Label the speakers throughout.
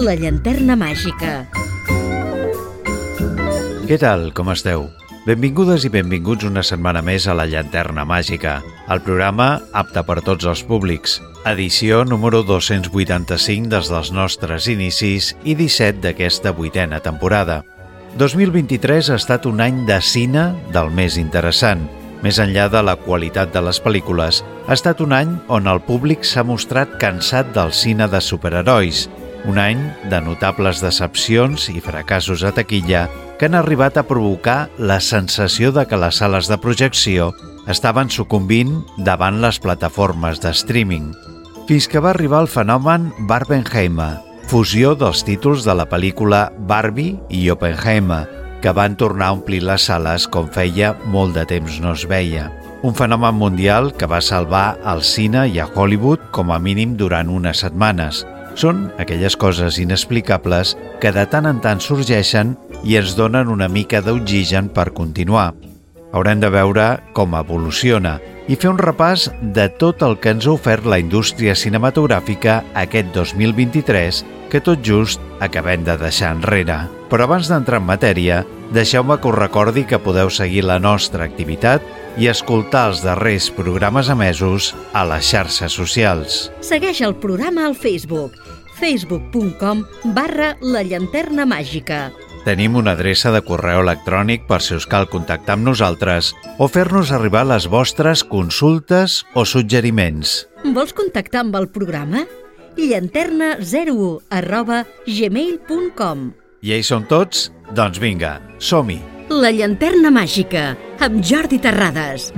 Speaker 1: La llanterna màgica.
Speaker 2: Què tal, com esteu? Benvingudes i benvinguts una setmana més a La Llanterna Màgica, el programa apte per tots els públics. Edició número 285 des dels nostres inicis i 17 d'aquesta vuitena temporada. 2023 ha estat un any de cine del més interessant. Més enllà de la qualitat de les pel·lícules, ha estat un any on el públic s'ha mostrat cansat del cine de superherois, un any de notables decepcions i fracassos a taquilla que han arribat a provocar la sensació de que les sales de projecció estaven sucumbint davant les plataformes de streaming, fins que va arribar el fenomen Barbenheimer, fusió dels títols de la pel·lícula Barbie i Oppenheimer, que van tornar a omplir les sales com feia molt de temps no es veia. Un fenomen mundial que va salvar al cine i a Hollywood com a mínim durant unes setmanes – són aquelles coses inexplicables que de tant en tant sorgeixen i ens donen una mica d'oxigen per continuar. Haurem de veure com evoluciona i fer un repàs de tot el que ens ha ofert la indústria cinematogràfica aquest 2023 que tot just acabem de deixar enrere. Però abans d'entrar en matèria, deixeu-me que us recordi que podeu seguir la nostra activitat i escoltar els darrers programes emesos a les xarxes socials.
Speaker 1: Segueix el programa al Facebook facebook.com barra la llanterna màgica.
Speaker 2: Tenim una adreça de correu electrònic per si us cal contactar amb nosaltres o fer-nos arribar les vostres consultes o suggeriments.
Speaker 1: Vols contactar amb el programa? llanterna01 arroba gmail.com
Speaker 2: I ells són tots? Doncs vinga, som-hi!
Speaker 1: La llanterna màgica, amb Jordi Terrades.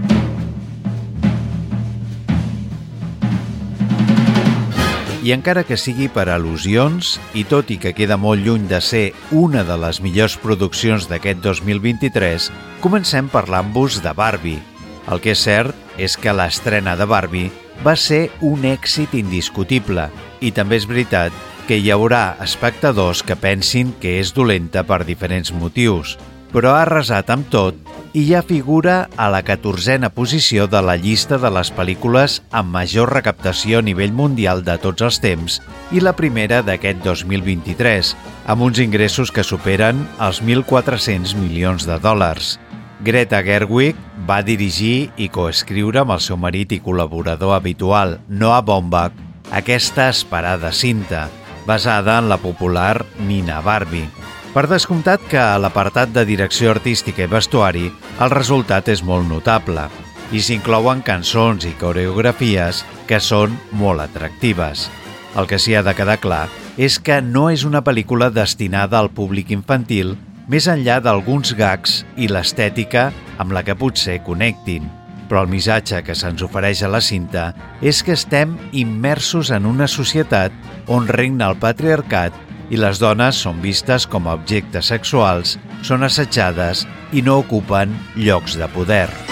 Speaker 2: I encara que sigui per al·lusions, i tot i que queda molt lluny de ser una de les millors produccions d'aquest 2023, comencem parlant-vos de Barbie. El que és cert és que l'estrena de Barbie va ser un èxit indiscutible i també és veritat que hi haurà espectadors que pensin que és dolenta per diferents motius, però ha arrasat amb tot i ja figura a la catorzena posició de la llista de les pel·lícules amb major recaptació a nivell mundial de tots els temps i la primera d'aquest 2023, amb uns ingressos que superen els 1.400 milions de dòlars. Greta Gerwig va dirigir i coescriure amb el seu marit i col·laborador habitual, Noah Baumbach, aquesta esperada cinta, basada en la popular Nina Barbie. Per descomptat que a l'apartat de direcció artística i vestuari el resultat és molt notable i s'inclouen cançons i coreografies que són molt atractives. El que s'hi ha de quedar clar és que no és una pel·lícula destinada al públic infantil més enllà d'alguns gags i l'estètica amb la que potser connectin. Però el missatge que se'ns ofereix a la cinta és que estem immersos en una societat on regna el patriarcat i les dones són vistes com a objectes sexuals, són assetjades i no ocupen llocs de poder.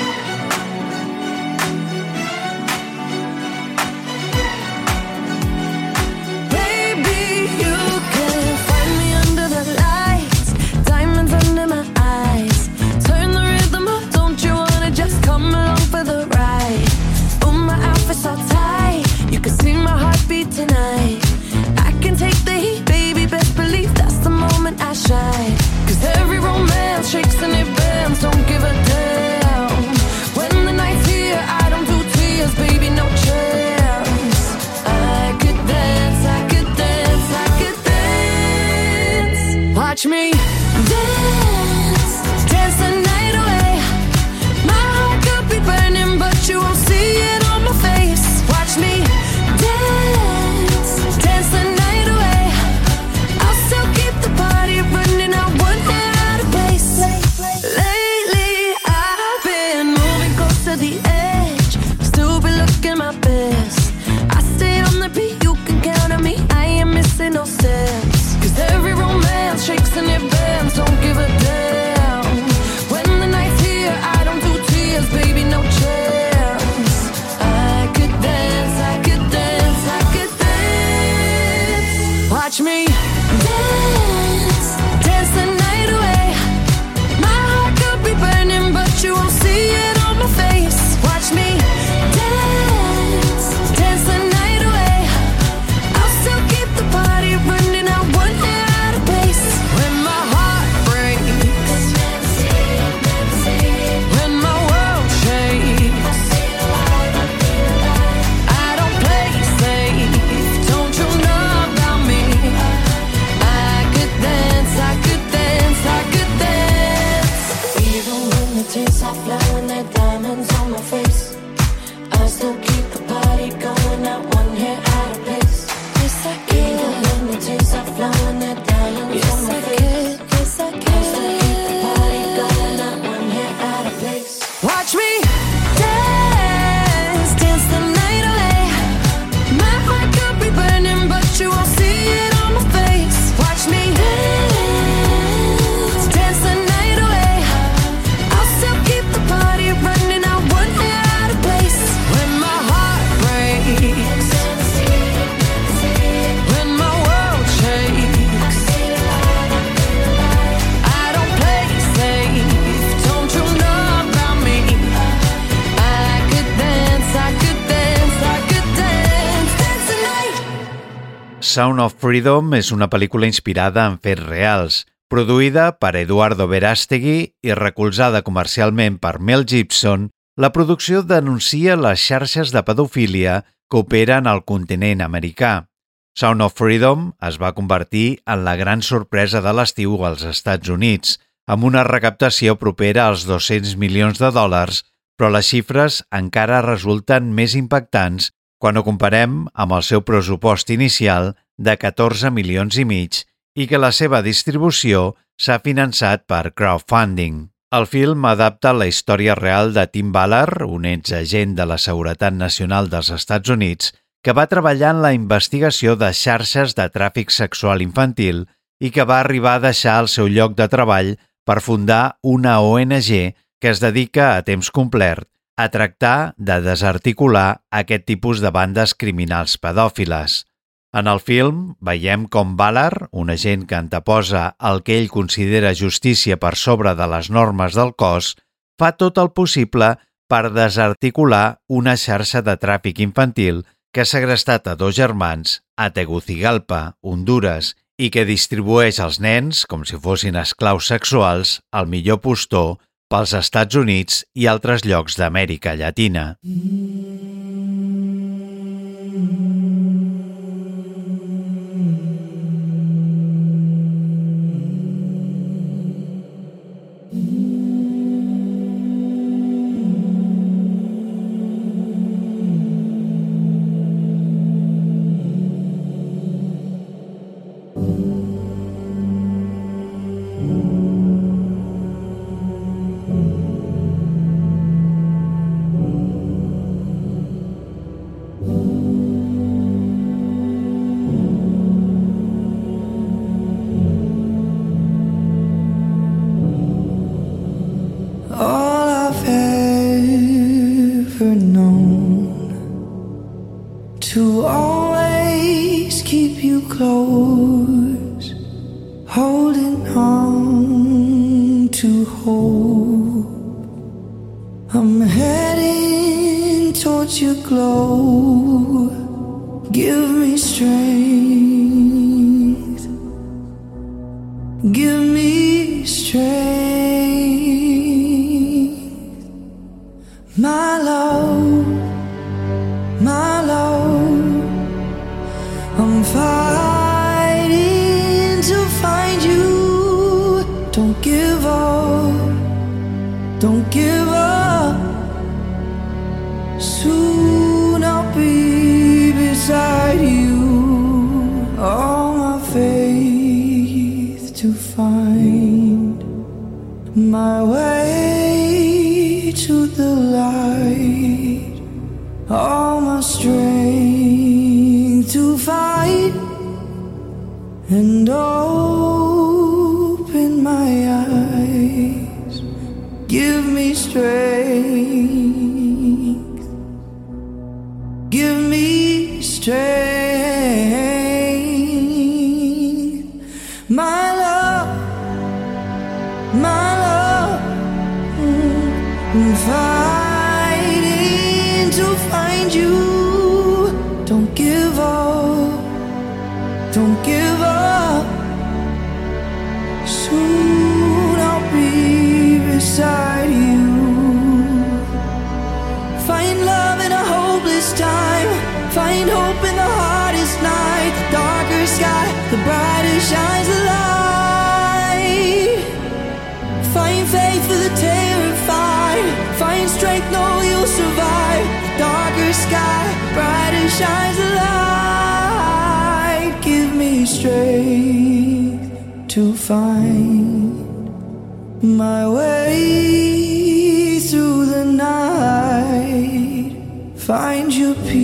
Speaker 3: Sound of Freedom és una pel·lícula inspirada en fets reals, produïda per Eduardo Verástegui i recolzada comercialment per Mel Gibson, la producció denuncia les xarxes de pedofília que operen al continent americà. Sound of Freedom es va convertir en la gran sorpresa de l'estiu als Estats Units, amb una recaptació propera als 200 milions de dòlars, però les xifres encara resulten més impactants quan ho comparem amb el seu pressupost inicial de 14 milions i mig i que la seva distribució s'ha finançat per crowdfunding. El film adapta la història real de Tim Ballard, un exagent de la Seguretat Nacional dels Estats Units, que va treballar en la investigació de xarxes de tràfic sexual infantil i que va arribar a deixar el seu lloc de treball per fundar una ONG que es dedica a temps complet a tractar de desarticular aquest tipus de bandes criminals pedòfiles. En el film veiem com Ballard, un agent que anteposa el que ell considera justícia per sobre de les normes del cos, fa tot el possible per desarticular una xarxa de tràfic infantil que ha segrestat a dos germans a Tegucigalpa, Honduras, i que distribueix els nens, com si fossin esclaus sexuals, al millor postor pels Estats Units i altres llocs d'Amèrica Llatina. to always keep you close, holding on to hope. I'm heading towards your glow. Find hope in the hardest night. The darker sky, the brighter shines the light. Find faith for the terrified. Find strength, no, you'll survive. The darker sky, brighter shines the light. Give me strength to find my way through the night. Find your peace.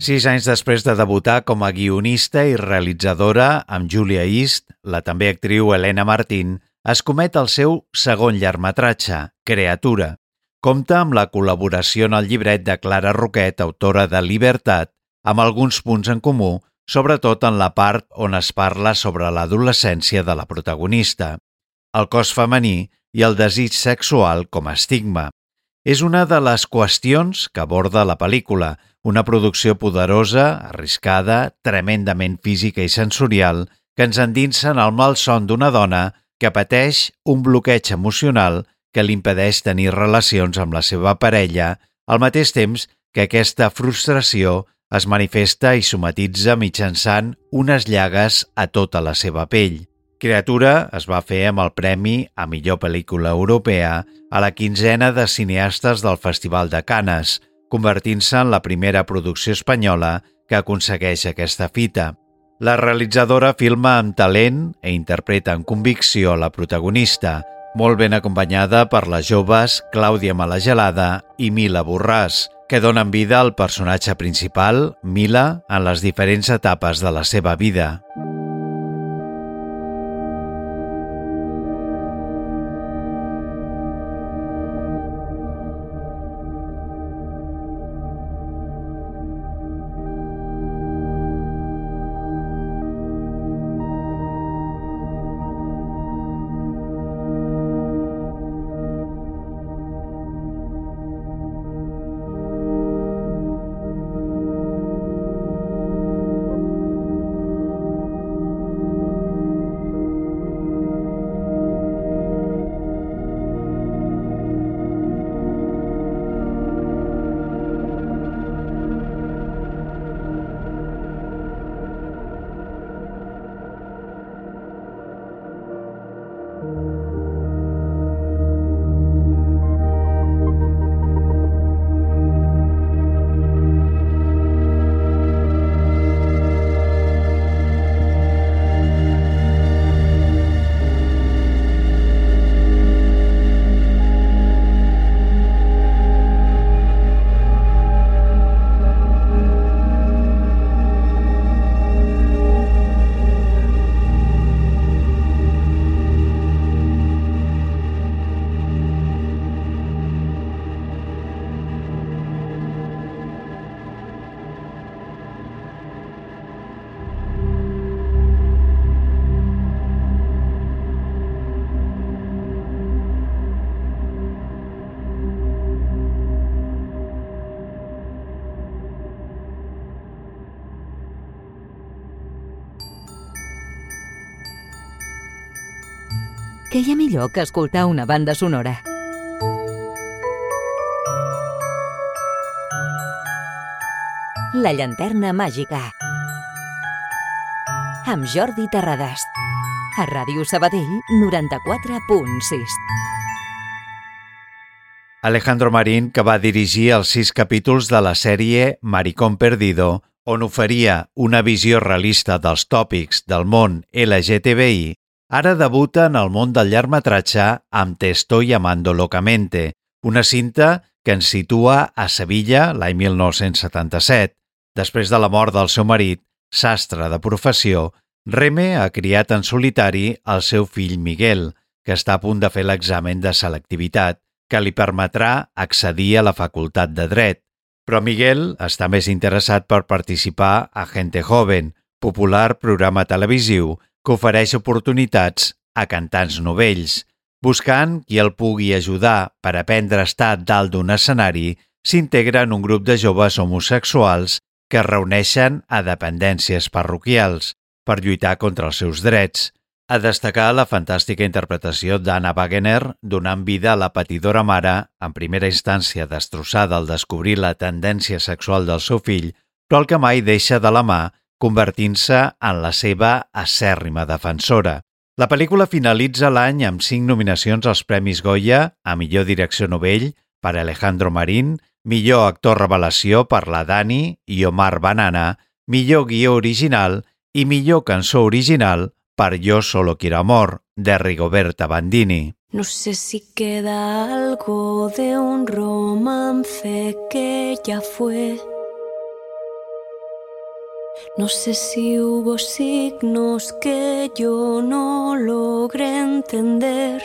Speaker 3: Sis anys després de debutar com a guionista i realitzadora amb Julia East, la també actriu Helena Martín es comet el seu segon llargmetratge, Creatura. Compta amb la col·laboració en el llibret de Clara Roquet, autora de Libertat, amb alguns punts en comú, sobretot en la part on es parla sobre l'adolescència de la protagonista.
Speaker 2: el cos femení i el desig sexual com a estigma. És una de les qüestions que aborda la pel·lícula, una producció poderosa, arriscada, tremendament física i sensorial, que ens endinsa en el malson d'una dona que pateix un bloqueig emocional que li impedeix tenir relacions amb la seva parella, al mateix temps que aquesta frustració es manifesta i somatitza mitjançant unes llagues a tota la seva pell. Creatura es va fer amb el Premi a millor pel·lícula europea a la quinzena de cineastes del Festival de Canes, convertint-se en la primera producció espanyola que aconsegueix aquesta fita. La realitzadora filma amb talent i interpreta amb convicció la protagonista, molt ben acompanyada per les joves Clàudia Malagelada i Mila Borràs, que donen vida al personatge principal, Mila, en les diferents etapes de la seva vida.
Speaker 1: Què hi ha millor que escoltar una banda sonora? La llanterna màgica. Amb Jordi Terrades. A Ràdio Sabadell 94.6
Speaker 2: Alejandro Marín, que va dirigir els sis capítols de la sèrie Maricón Perdido, on oferia una visió realista dels tòpics del món LGTBI, Ara debuta en el món del llargmetratge amb Te estoy llamando locamente, una cinta que ens situa a Sevilla l'any 1977. Després de la mort del seu marit, sastre de professió, Reme ha criat en solitari el seu fill Miguel, que està a punt de fer l'examen de selectivitat, que li permetrà accedir a la facultat de dret. Però Miguel està més interessat per participar a Gente Joven, popular programa televisiu que ofereix oportunitats a cantants novells. Buscant qui el pugui ajudar per aprendre a estar dalt d'un escenari, s'integra en un grup de joves homosexuals que es reuneixen a dependències parroquials per lluitar contra els seus drets. A destacar la fantàstica interpretació d'Anna Wagener donant vida a la patidora mare, en primera instància destrossada al descobrir la tendència sexual del seu fill, però el que mai deixa de la mà convertint-se en la seva acèrrima defensora. La pel·lícula finalitza l'any amb cinc nominacions als Premis Goya a millor direcció novell per Alejandro Marín, millor actor revelació per la Dani i Omar Banana, millor guió original i millor cançó original per Yo solo quiero amor, de Rigoberta Bandini.
Speaker 4: No sé si queda algo de un romance que ya fue No sé si hubo signos que yo no logré entender.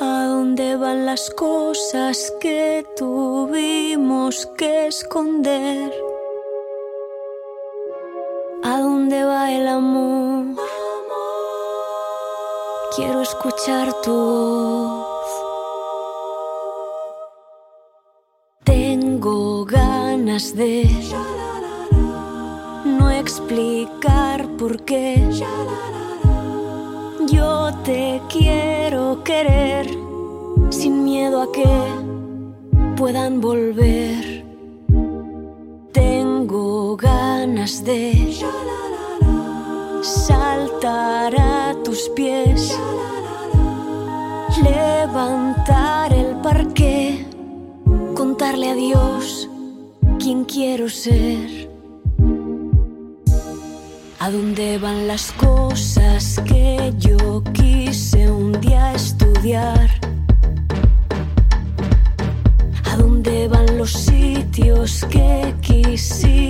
Speaker 4: ¿A dónde van las cosas que tuvimos que esconder? ¿A dónde va el amor? quiero escuchar tu voz. Ganas de no explicar por qué. Yo te quiero querer sin miedo a que puedan volver. Tengo ganas de saltar a tus pies, levantar el parque, contarle a Dios quién quiero ser. ¿A dónde van las cosas que yo quise un día estudiar? ¿A dónde van los sitios que quisimos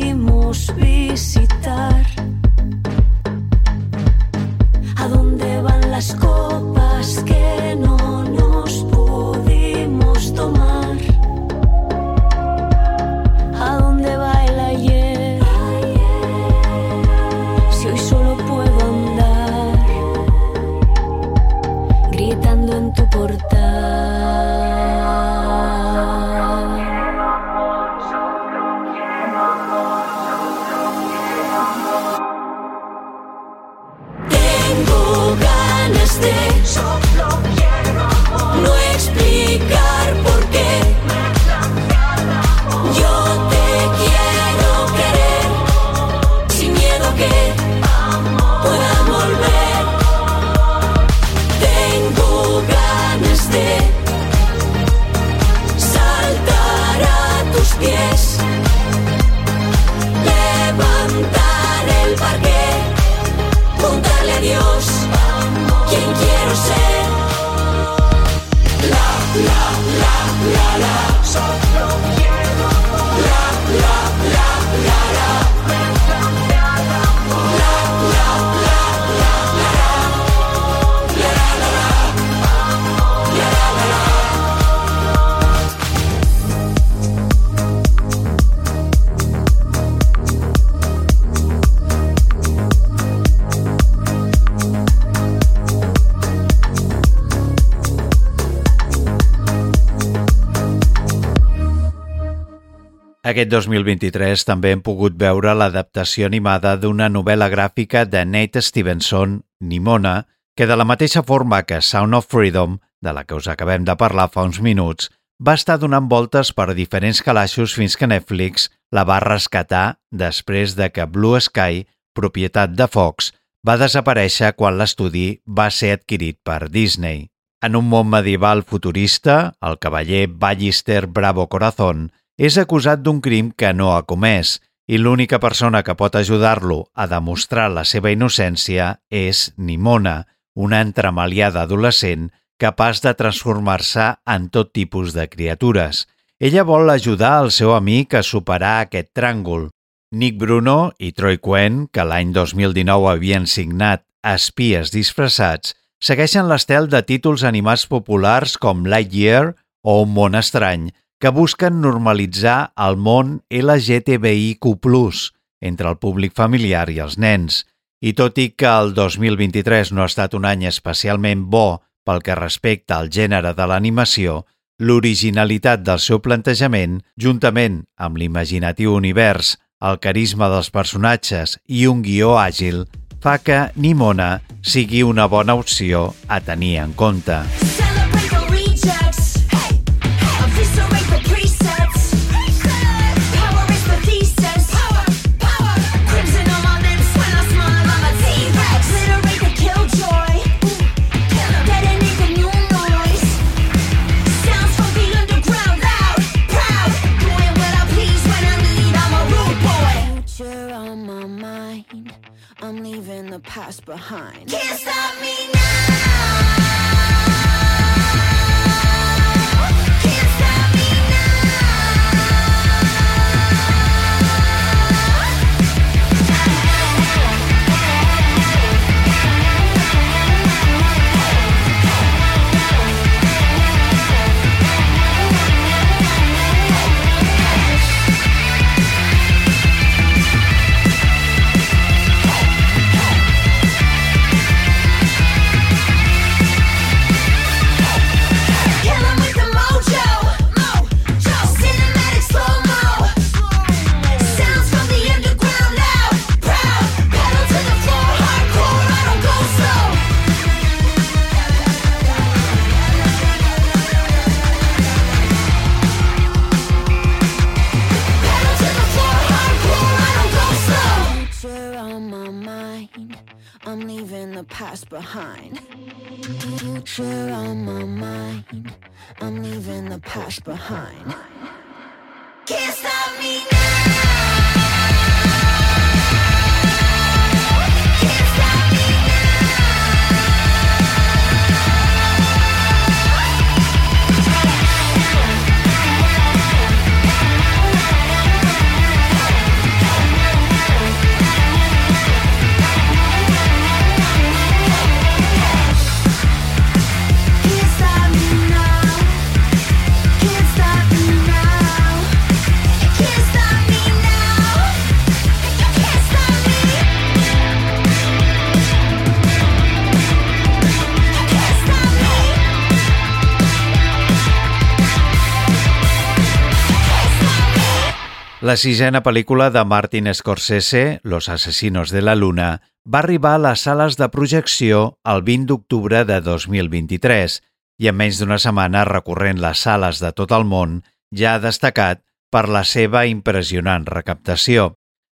Speaker 2: Aquest 2023 també hem pogut veure l'adaptació animada d'una novel·la gràfica de Nate Stevenson, Nimona, que de la mateixa forma que Sound of Freedom, de la que us acabem de parlar fa uns minuts, va estar donant voltes per diferents calaixos fins que Netflix la va rescatar després de que Blue Sky, propietat de Fox, va desaparèixer quan l'estudi va ser adquirit per Disney. En un món medieval futurista, el cavaller Ballister Bravo Corazón és acusat d'un crim que no ha comès i l'única persona que pot ajudar-lo a demostrar la seva innocència és Nimona, una entremaliada adolescent capaç de transformar-se en tot tipus de criatures. Ella vol ajudar el seu amic a superar aquest tràngol. Nick Bruno i Troy Quinn, que l'any 2019 havien signat Espies disfressats, segueixen l'estel de títols animats populars com Lightyear o Un món estrany, que busquen normalitzar el món LGTBIQ+, entre el públic familiar i els nens. I tot i que el 2023 no ha estat un any especialment bo pel que respecta al gènere de l'animació, l'originalitat del seu plantejament, juntament amb l'imaginatiu univers, el carisma dels personatges i un guió àgil, fa que Nimona sigui una bona opció a tenir en compte.
Speaker 5: Celebrate the rejects.
Speaker 2: La sisena pel·lícula de Martin Scorsese, Los asesinos de la luna, va arribar a les sales de projecció el 20 d'octubre de 2023 i en menys d'una setmana recorrent les sales de tot el món ja ha destacat per la seva impressionant recaptació.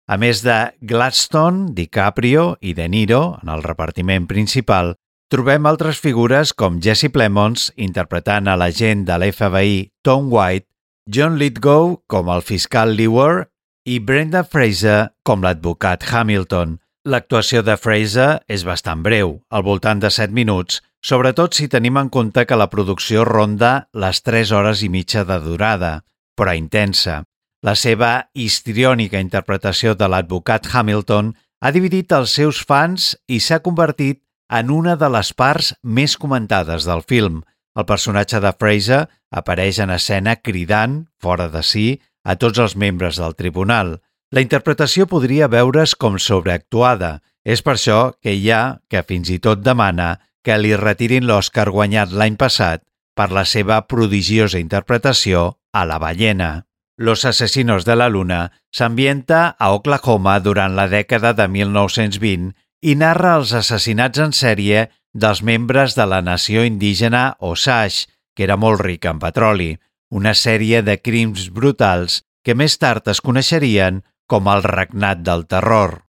Speaker 2: A més de Gladstone, DiCaprio i De Niro en el repartiment principal, trobem altres figures com Jesse Plemons interpretant a l'agent de l'FBI Tom White, John Lithgow com el fiscal Lewer i Brenda Fraser com l'advocat Hamilton. L'actuació de Fraser és bastant breu, al voltant de 7 minuts, sobretot si tenim en compte que la producció ronda les 3 hores i mitja de durada, però intensa. La seva histriònica interpretació de l'advocat Hamilton ha dividit els seus fans i s'ha convertit en una de les parts més comentades del film. El personatge de Fraser apareix en escena cridant, fora de si, a tots els membres del tribunal. La interpretació podria veure's com sobreactuada. És per això que hi ha que fins i tot demana que li retirin l'Oscar guanyat l'any passat per la seva prodigiosa interpretació a La ballena. Los asesinos de la luna s'ambienta a Oklahoma durant la dècada de 1920 i narra els assassinats en sèrie dels membres de la nació indígena Osage, que era molt rica en petroli, una sèrie de crims brutals que més tard es coneixerien com el regnat del terror.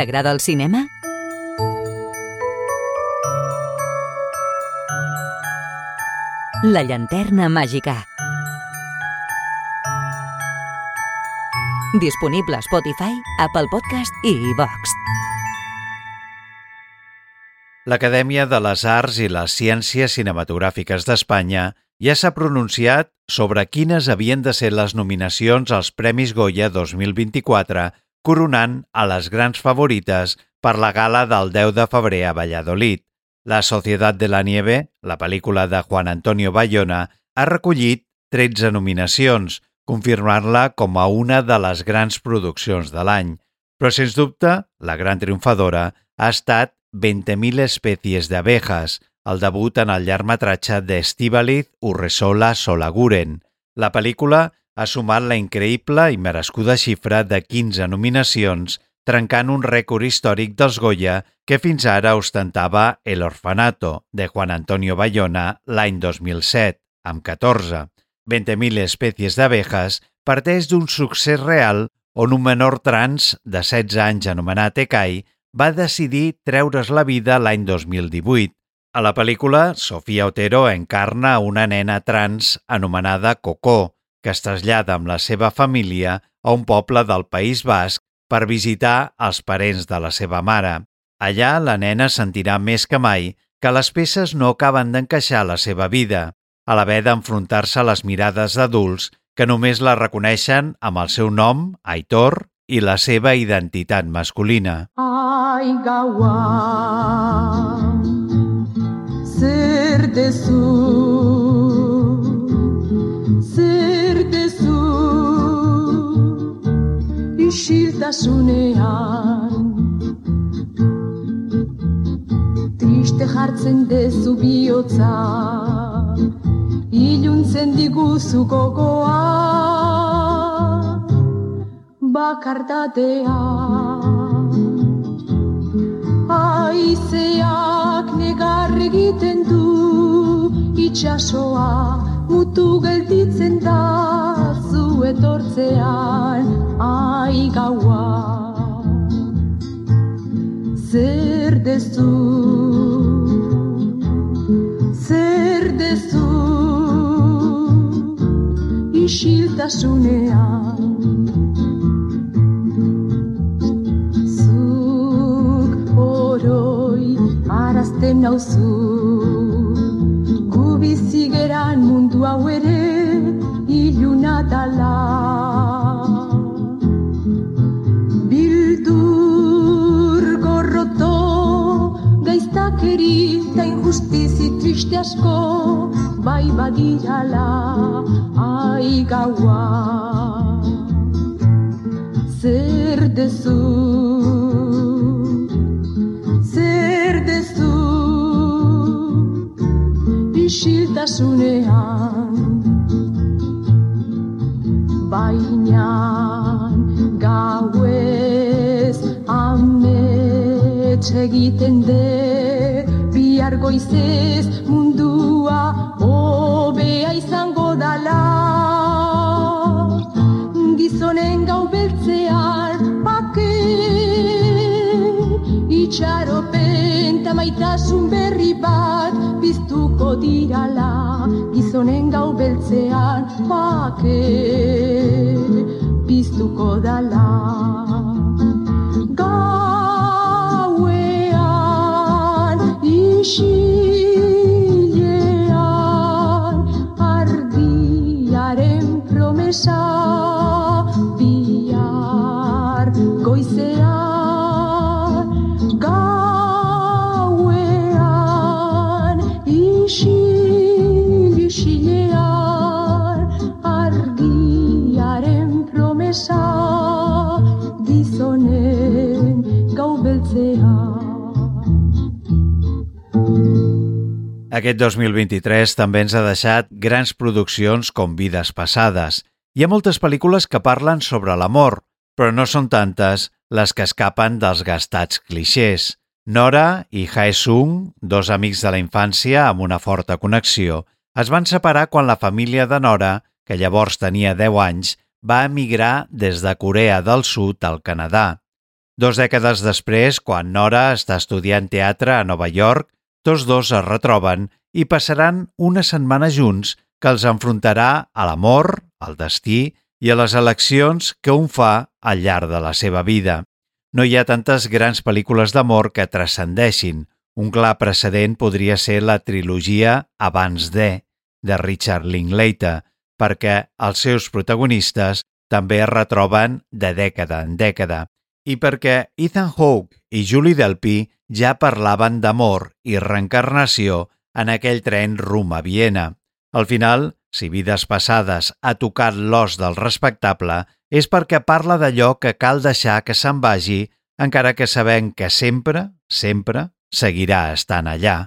Speaker 6: T'agrada el cinema? La llanterna màgica. Disponible a Spotify, Apple Podcast i iVox.
Speaker 2: L'Acadèmia de les Arts i les Ciències Cinematogràfiques d'Espanya ja s'ha pronunciat sobre quines havien de ser les nominacions als Premis Goya 2024, coronant a les grans favorites per la gala del 10 de febrer a Valladolid. La Societat de la Nieve, la pel·lícula de Juan Antonio Bayona, ha recollit 13 nominacions, confirmant-la com a una de les grans produccions de l'any. Però, sens dubte, la gran triomfadora ha estat 20.000 espècies d'abejas, el debut en el llargmetratge d'Estíbaliz Urresola Solaguren. La pel·lícula ha sumat la increïble i merescuda xifra de 15 nominacions, trencant un rècord històric dels Goya que fins ara ostentava El Orfanato, de Juan Antonio Bayona, l'any 2007, amb 14. 20.000 espècies d'abejas parteix d'un succés real on un menor trans de 16 anys anomenat Ekai va decidir treure's la vida l'any 2018. A la pel·lícula, Sofia Otero encarna una nena trans anomenada Coco, que es trasllada amb la seva família a un poble del País Basc per visitar els parents de la seva mare. Allà, la nena sentirà més que mai que les peces no acaben d'encaixar la seva vida, a l'haver d'enfrontar-se a les mirades d'adults que només la reconeixen amb el seu nom, Aitor, i la seva identitat masculina.
Speaker 7: Ai gaua Zer dezu Zer Isiltasunean. Triste jartzen dezu bihotza Iluntzen diguzu gogoa. Bakardatea. Aizeak negar egiten du itxasoa mutu gelditzen da etortzean ai gaua. Zer dezu? Zer dezu? Isiltasunean. Zuk oroi arazten nauzu Gu bizi geran mundu hau ere dala Bildur gorroto gaiztakeri eta injustizi triste asko bai badirala ai gaua. Zer dezu zer dezu isiltasunean egiten de bihar goizez mundua hobea izango dala. Gizonen gau beltzean pake itxaropen ta maitasun berri bat biztuko dirala. Gizonen gau beltzean pake biztuko dala
Speaker 2: Aquest 2023 també ens ha deixat grans produccions com Vides passades. Hi ha moltes pel·lícules que parlen sobre l'amor, però no són tantes les que escapen dels gastats clixés. Nora i Hae Sung, dos amics de la infància amb una forta connexió, es van separar quan la família de Nora, que llavors tenia 10 anys, va emigrar des de Corea del Sud al Canadà. Dos dècades després, quan Nora està estudiant teatre a Nova York, tots dos es retroben i passaran una setmana junts que els enfrontarà a l'amor, al destí i a les eleccions que un fa al llarg de la seva vida. No hi ha tantes grans pel·lícules d'amor que transcendeixin. Un clar precedent podria ser la trilogia Abans de, de Richard Linklater, perquè els seus protagonistes també es retroben de dècada en dècada i perquè Ethan Hawke i Julie Delpy ja parlaven d'amor i reencarnació en aquell tren rum a Viena. Al final, si Vides passades ha tocat l'os del respectable, és perquè parla d'allò que cal deixar que se'n vagi, encara que sabem que sempre, sempre, seguirà estant allà.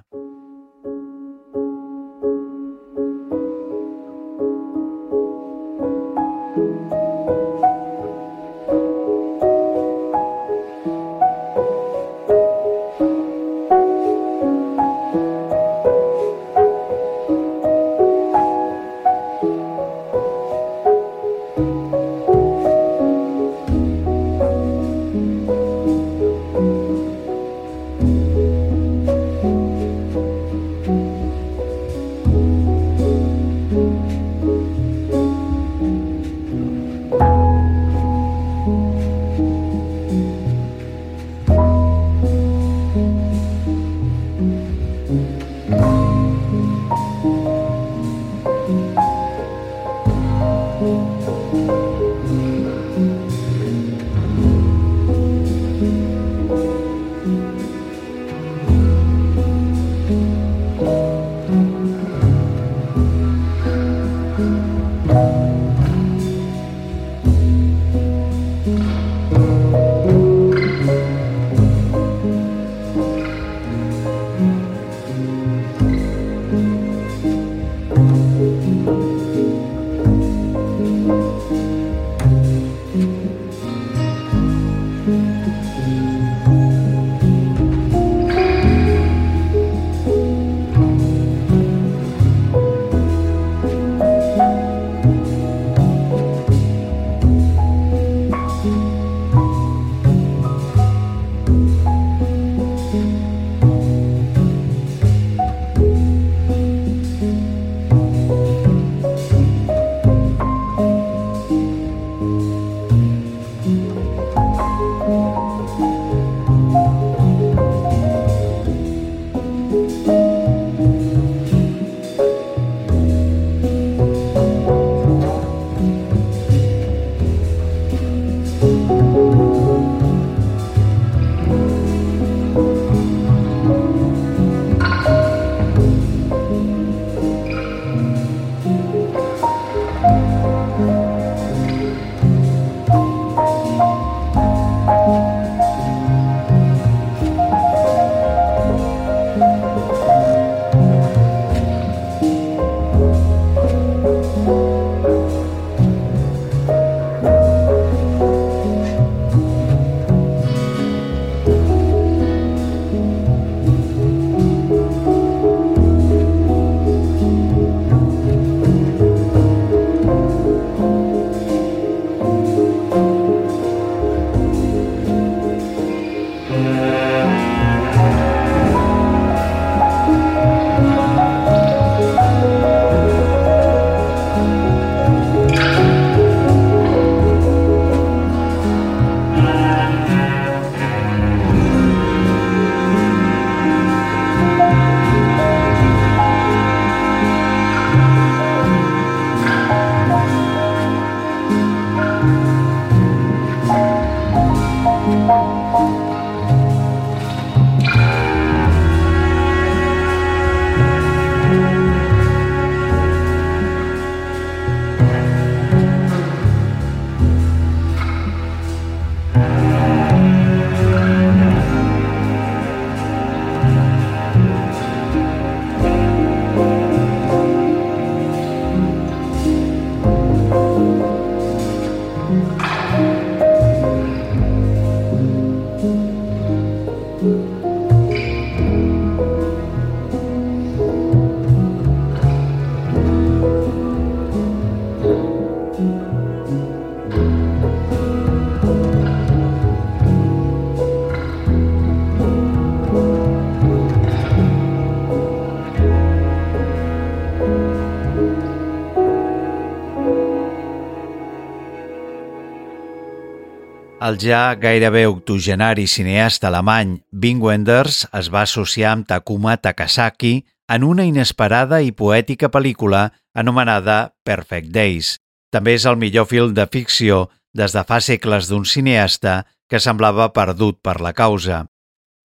Speaker 2: El ja gairebé octogenari cineasta alemany Wim Wenders es va associar amb Takuma Takasaki en una inesperada i poètica pel·lícula anomenada Perfect Days. També és el millor film de ficció des de fa segles d'un cineasta que semblava perdut per la causa.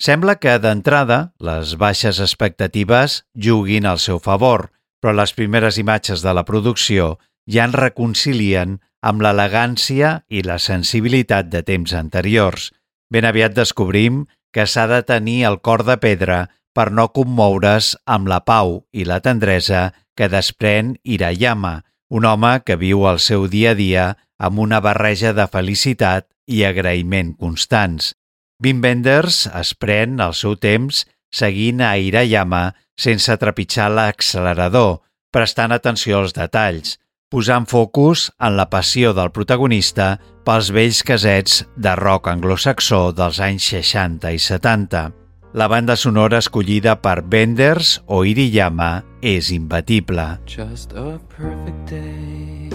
Speaker 2: Sembla que, d'entrada, les baixes expectatives juguin al seu favor, però les primeres imatges de la producció ja en reconcilien amb l'elegància i la sensibilitat de temps anteriors. Ben aviat descobrim que s'ha de tenir el cor de pedra per no commoure's amb la pau i la tendresa que desprèn Hirayama, un home que viu el seu dia a dia amb una barreja de felicitat i agraïment constants. Wim Wenders es pren el seu temps seguint a Hirayama sense trepitjar l'accelerador, prestant atenció als detalls, posant focus en la passió del protagonista pels vells casets de rock anglosaxó dels anys 60 i 70. La banda sonora escollida per Wenders o Hirayama és imbatible.
Speaker 8: Just a perfect day.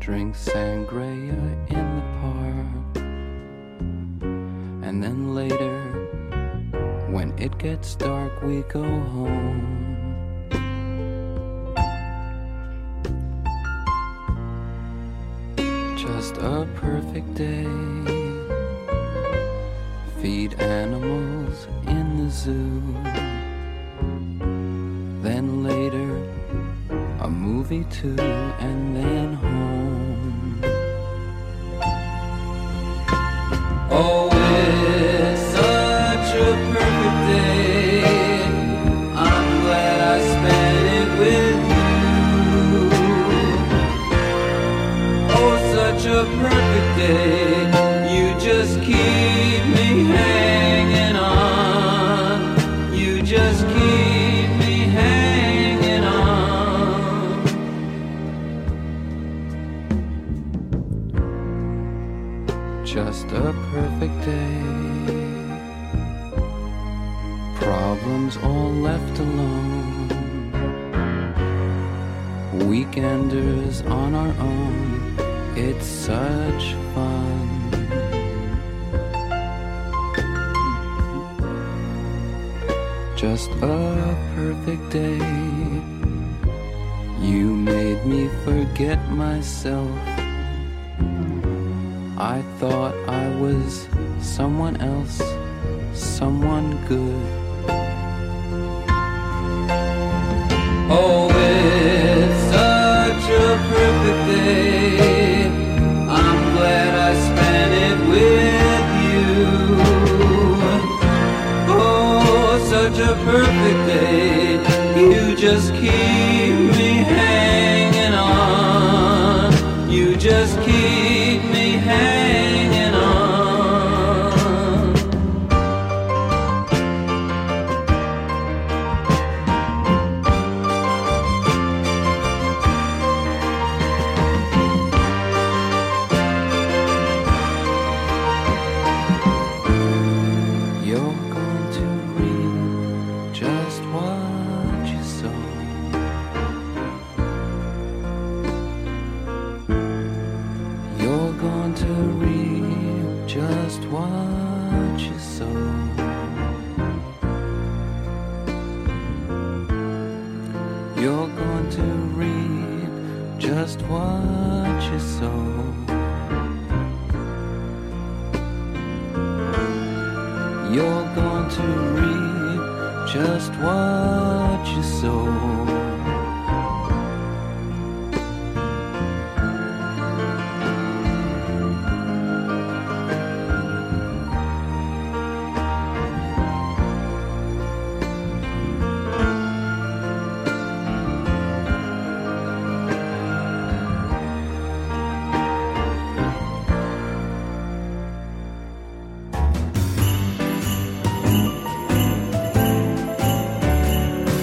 Speaker 8: Drink sangria in the park. And then later, when it gets dark, we go home. Just a perfect day. Feed animals in the zoo. Then later, a movie too, and then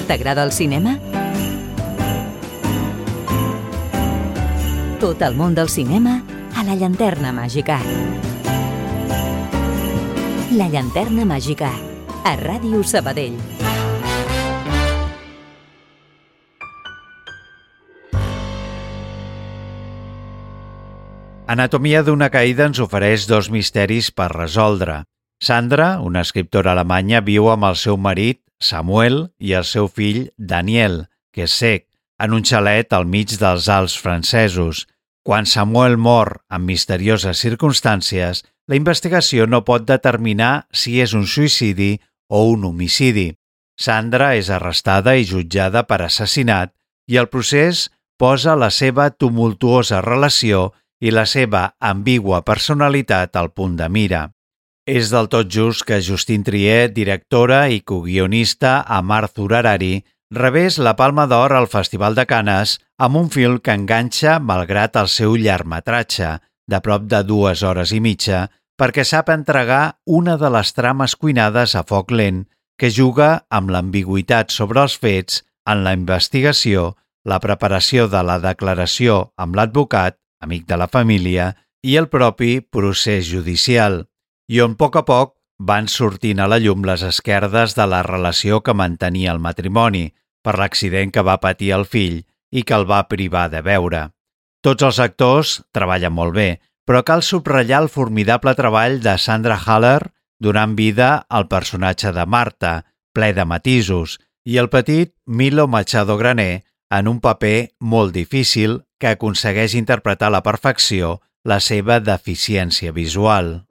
Speaker 6: T'agrada el cinema? Tot el món del cinema a la llanterna màgica. La llanterna màgica, a Ràdio Sabadell.
Speaker 2: Anatomia d'una caïda ens ofereix dos misteris per resoldre. Sandra, una escriptora alemanya, viu amb el seu marit, Samuel, i el seu fill, Daniel, que és cec, en un xalet al mig dels Alps francesos. Quan Samuel mor en misterioses circumstàncies, la investigació no pot determinar si és un suïcidi o un homicidi. Sandra és arrestada i jutjada per assassinat i el procés posa la seva tumultuosa relació i la seva ambigua personalitat al punt de mira. És del tot just que Justin Trier, directora i coguionista amb Arthur Harari, rebés la Palma d'Or al Festival de Canes amb un film que enganxa malgrat el seu llargmetratge, de prop de dues hores i mitja, perquè sap entregar una de les trames cuinades a foc lent que juga amb l'ambigüitat sobre els fets en la investigació, la preparació de la declaració amb l'advocat, amic de la família, i el propi procés judicial, i on a poc a poc van sortint a la llum les esquerdes de la relació que mantenia el matrimoni per l'accident que va patir el fill i que el va privar de veure. Tots els actors treballen molt bé, però cal subratllar el formidable treball de Sandra Haller donant vida al personatge de Marta, ple de matisos, i el petit Milo Machado Graner en un paper molt difícil que aconsegueix interpretar a la perfecció la seva deficiència visual.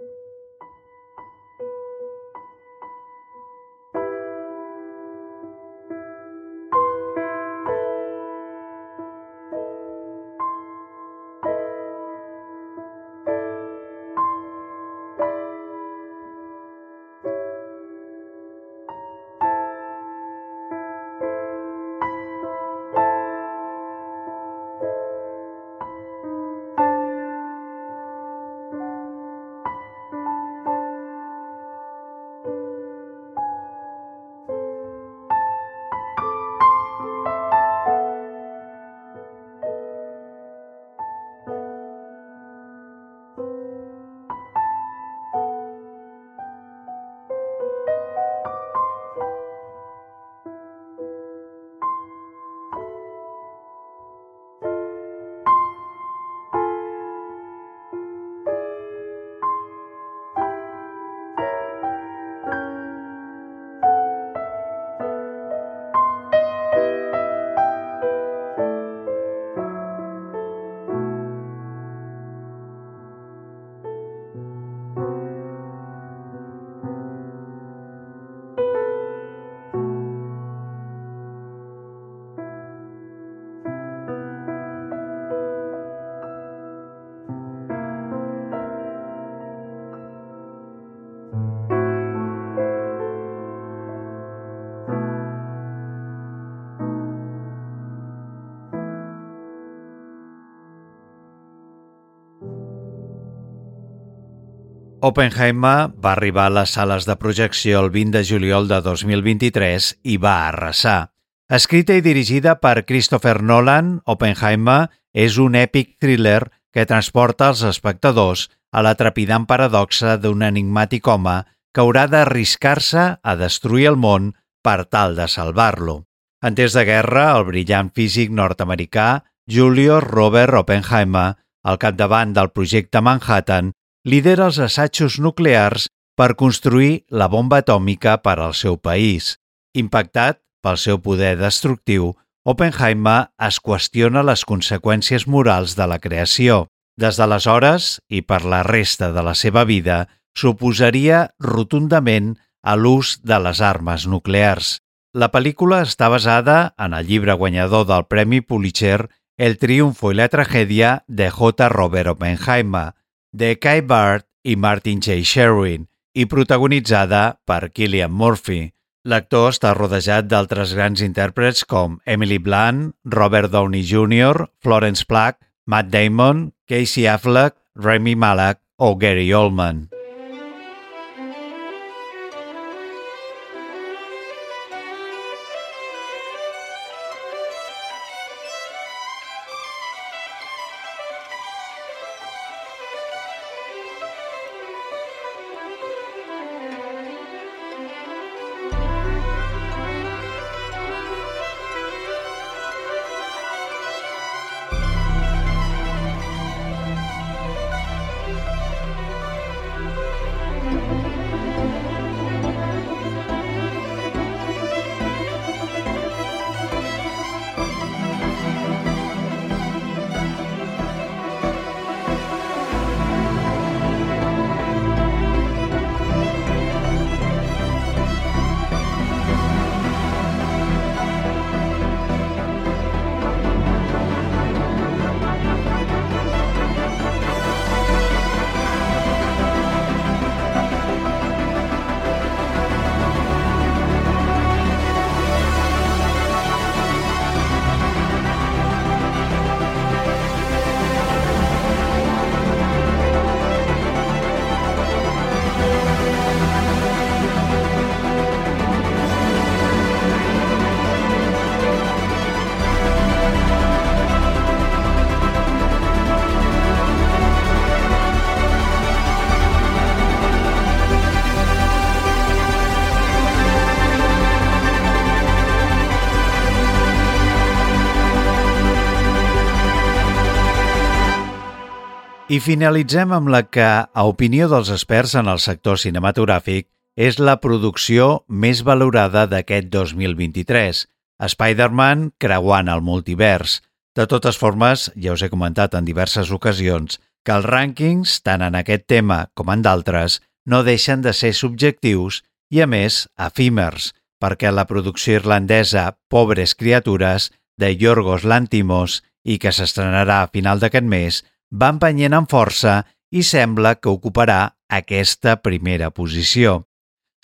Speaker 2: Oppenheimer va arribar a les sales de projecció el 20 de juliol de 2023 i va arrasar. Escrita i dirigida per Christopher Nolan, Oppenheimer és un èpic thriller que transporta els espectadors a la trepidant paradoxa d'un enigmàtic home que haurà d'arriscar-se a destruir el món per tal de salvar-lo. En temps de guerra, el brillant físic nord-americà Julius Robert Oppenheimer, al capdavant del projecte Manhattan, lidera els assajos nuclears per construir la bomba atòmica per al seu país. Impactat pel seu poder destructiu, Oppenheimer es qüestiona les conseqüències morals de la creació. Des d'aleshores, i per la resta de la seva vida, s'oposaria rotundament a l'ús de les armes nuclears. La pel·lícula està basada en el llibre guanyador del Premi Pulitzer El triunfo y la tragedia de J. Robert Oppenheimer, de Kai Bart i Martin J. Sherwin i protagonitzada per Killian Murphy. L'actor està rodejat d'altres grans intèrprets com Emily Blunt, Robert Downey Jr., Florence Pugh, Matt Damon, Casey Affleck, Remy Malek o Gary Oldman. I finalitzem amb la que, a opinió dels experts en el sector cinematogràfic, és la producció més valorada d'aquest 2023, Spider-Man creuant el multivers. De totes formes, ja us he comentat en diverses ocasions que els rànquings, tant en aquest tema com en d'altres, no deixen de ser subjectius i, a més, efímers, perquè la producció irlandesa Pobres criatures, de Yorgos Lantimos, i que s'estrenarà a final d'aquest mes, va empenyent amb força i sembla que ocuparà aquesta primera posició.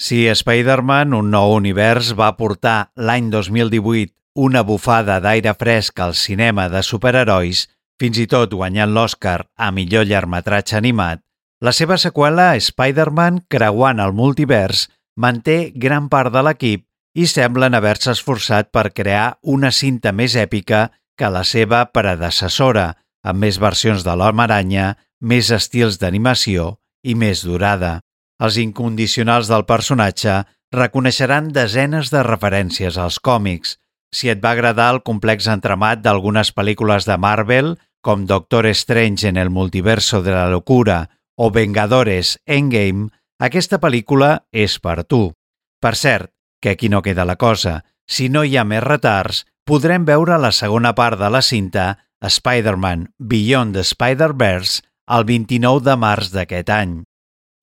Speaker 2: Si Spider-Man, un nou univers, va portar l'any 2018 una bufada d'aire fresc al cinema de superherois, fins i tot guanyant l'Oscar a millor llargmetratge animat, la seva seqüela, Spider-Man creuant el multivers, manté gran part de l'equip i semblen haver-se esforçat per crear una cinta més èpica que la seva predecessora, amb més versions de l'Home Aranya, més estils d'animació i més durada. Els incondicionals del personatge reconeixeran desenes de referències als còmics. Si et va agradar el complex entramat d'algunes pel·lícules de Marvel, com Doctor Strange en el multiverso de la locura o Vengadores Endgame, aquesta pel·lícula és per tu. Per cert, que aquí no queda la cosa. Si no hi ha més retards, podrem veure la segona part de la cinta Spider-Man Beyond the Spider-Verse el 29 de març d'aquest any.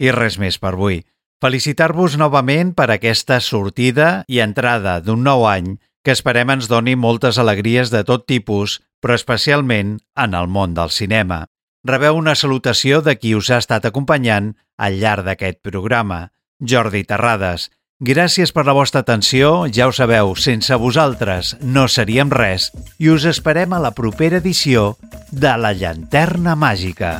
Speaker 2: I res més per avui. Felicitar-vos novament per aquesta sortida i entrada d'un nou any que esperem ens doni moltes alegries de tot tipus, però especialment en el món del cinema. Rebeu una salutació de qui us ha estat acompanyant al llarg d'aquest programa, Jordi Terrades. Gràcies per la vostra atenció, ja ho sabeu, sense vosaltres no seríem res i us esperem a la propera edició de La Llanterna Màgica.